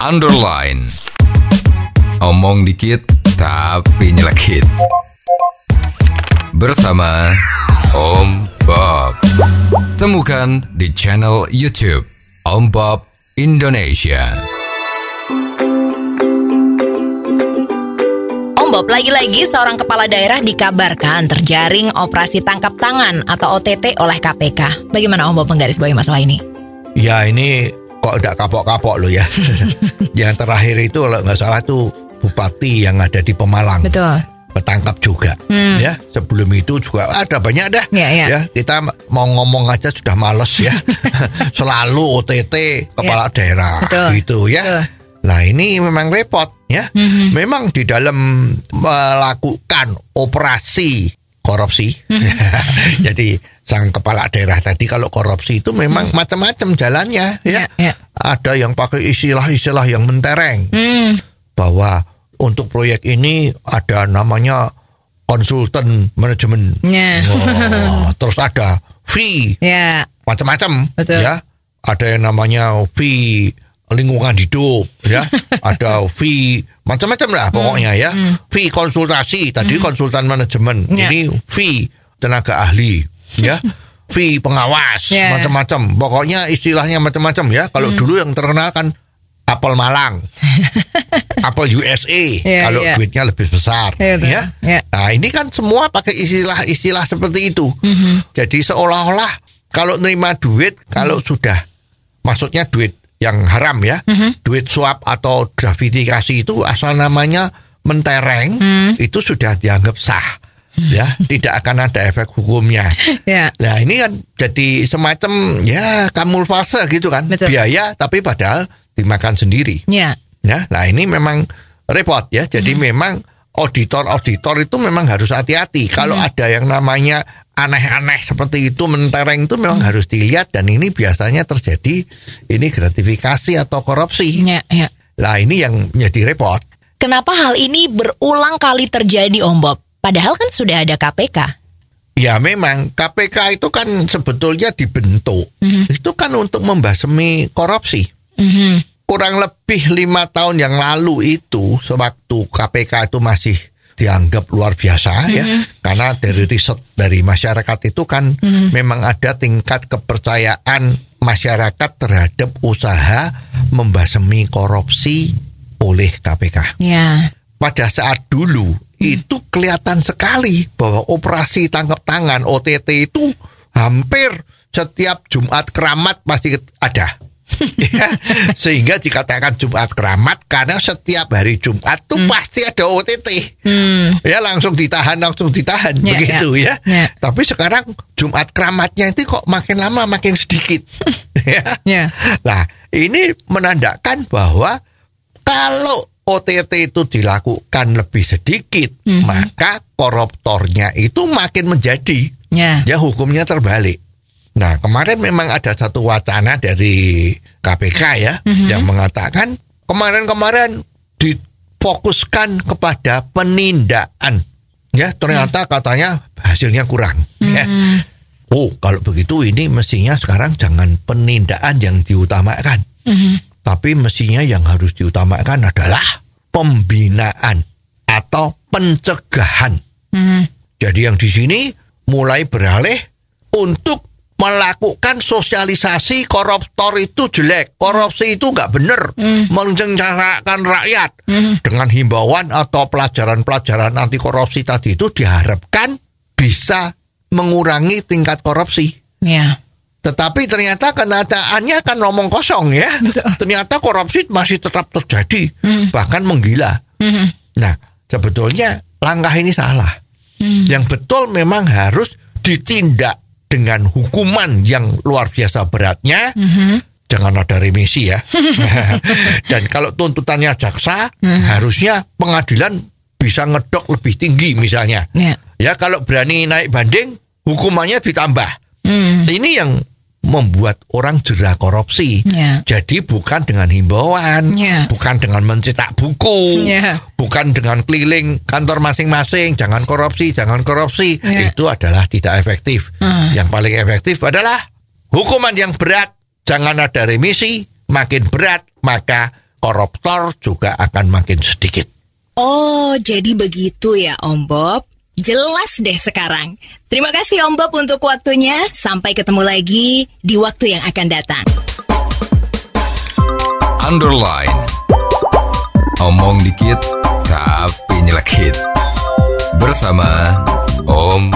underline. Omong dikit tapi nyelekit. Bersama Om Bob. Temukan di channel YouTube Om Bob Indonesia. Om Bob, lagi-lagi seorang kepala daerah dikabarkan terjaring operasi tangkap tangan atau OTT oleh KPK. Bagaimana Om Bob menggarisbawahi masalah ini? Ya ini kok udah kapok-kapok loh ya. yang terakhir itu kalau nggak salah tuh bupati yang ada di Pemalang. Betul. Ketangkap juga. Ya sebelum itu juga ada banyak dah. Hmm. Ya, ya. kita mau ngomong aja sudah males ya. Selalu OTT kepala daerah Ya. Betul. gitu ya. Betul. Nah ini memang repot ya. Hmm. Memang di dalam melakukan operasi korupsi. Jadi sang kepala daerah tadi kalau korupsi itu memang macam-macam jalannya ya. Hmm. Ya, ya. Ada yang pakai istilah-istilah yang mentereng Hmm, bahwa untuk proyek ini ada namanya konsultan manajemen. Ya. Oh, terus ada fee ya. macam-macam ya. Ada yang namanya fee lingkungan hidup ya. ada fee macam-macam lah pokoknya ya. Fee konsultasi tadi konsultan manajemen. Ya. Ini fee tenaga ahli ya. fee pengawas Ya. macam-macam. Pokoknya istilahnya macam-macam ya. Kalau dulu yang terkenal kan apel Malang. apel USA Ya, kalau ya. duitnya lebih besar Ya, betul. ya. Nah ini kan semua pakai istilah-istilah seperti itu. Mhm. Jadi seolah-olah kalau nerima duit, kalau Mhm. sudah maksudnya duit yang haram ya, Mhm. duit suap atau gratifikasi itu asal namanya mentereng, Mhm. itu sudah dianggap sah. Ya, tidak akan ada efek hukumnya. Ya. Nah ini kan jadi semacam ya kamuflase gitu kan, Betul. biaya tapi padahal dimakan sendiri. Ya. Ya, nah ini memang repot ya. Jadi memang auditor-auditor itu memang harus hati-hati. Kalau ada yang namanya aneh-aneh seperti itu mentereng itu memang harus dilihat dan ini biasanya terjadi ini gratifikasi atau korupsi. Ya. Ya. Nah ini yang menjadi repot. Kenapa hal ini berulang kali terjadi Om Bob? Padahal kan sudah ada KPK. Ya memang KPK itu kan sebetulnya dibentuk itu kan untuk membasmi korupsi. Mhm. kurang lebih lima tahun yang lalu itu sewaktu KPK itu masih dianggap luar biasa ya karena dari riset dari masyarakat itu kan memang ada tingkat kepercayaan masyarakat terhadap usaha membasmi korupsi oleh KPK Ya. pada saat dulu itu kelihatan sekali bahwa operasi tangkap tangan OTT itu hampir setiap Jumat keramat pasti ada. Ya, sehingga dikatakan Jumat keramat karena setiap hari Jumat tuh pasti ada OTT. Hmm. Ya langsung ditahan, langsung ditahan Ya, begitu ya. ya. Tapi sekarang Jumat keramatnya itu kok makin lama makin sedikit. ya. Ya. Nah, ini menandakan bahwa kalau OTT itu dilakukan lebih sedikit, Mhm. maka koruptornya itu makin menjadi. Ya. Ya hukumnya terbalik. Nah, kemarin memang ada satu wacana dari KPK ya Mhm. yang mengatakan kemarin-kemarin difokuskan kepada penindakan. Ya, ternyata katanya hasilnya kurang. Ya. Oh, kalau begitu ini mestinya sekarang jangan penindakan yang diutamakan. Mhm. Tapi mestinya yang harus diutamakan adalah pembinaan atau pencegahan. Mhm. Jadi yang di sini mulai beralih untuk melakukan sosialisasi koruptor itu jelek, korupsi itu nggak benar, menjengkarakan rakyat dengan himbauan atau pelajaran-pelajaran anti korupsi tadi itu diharapkan bisa mengurangi tingkat korupsi. Ya. Tetapi ternyata kenyataannya kan ngomong kosong ya. Ternyata korupsi masih tetap terjadi, bahkan menggila. Mhm. Nah, sebetulnya langkah ini salah. Yang betul memang harus ditindak dengan hukuman yang luar biasa beratnya. Jangan ada remisi ya. Dan kalau tuntutannya jaksa, harusnya pengadilan bisa ngedok lebih tinggi misalnya. Ya. Ya kalau berani naik banding, hukumannya ditambah. Hmm. Ini yang membuat orang jerah korupsi. Ya. Jadi bukan dengan himbauan, Ya. bukan dengan mencetak buku, Ya. bukan dengan keliling kantor masing-masing, jangan korupsi, jangan korupsi. Ya. Itu adalah tidak efektif. Hmm. Yang paling efektif adalah hukuman yang berat, jangan ada remisi, makin berat maka koruptor juga akan makin sedikit. Oh, jadi begitu ya Om Bob. Jelas deh sekarang. Terima kasih Om Bob untuk waktunya. Sampai ketemu lagi di waktu yang akan datang. Underline. Omong dikit tapi nyelekit. Bersama Om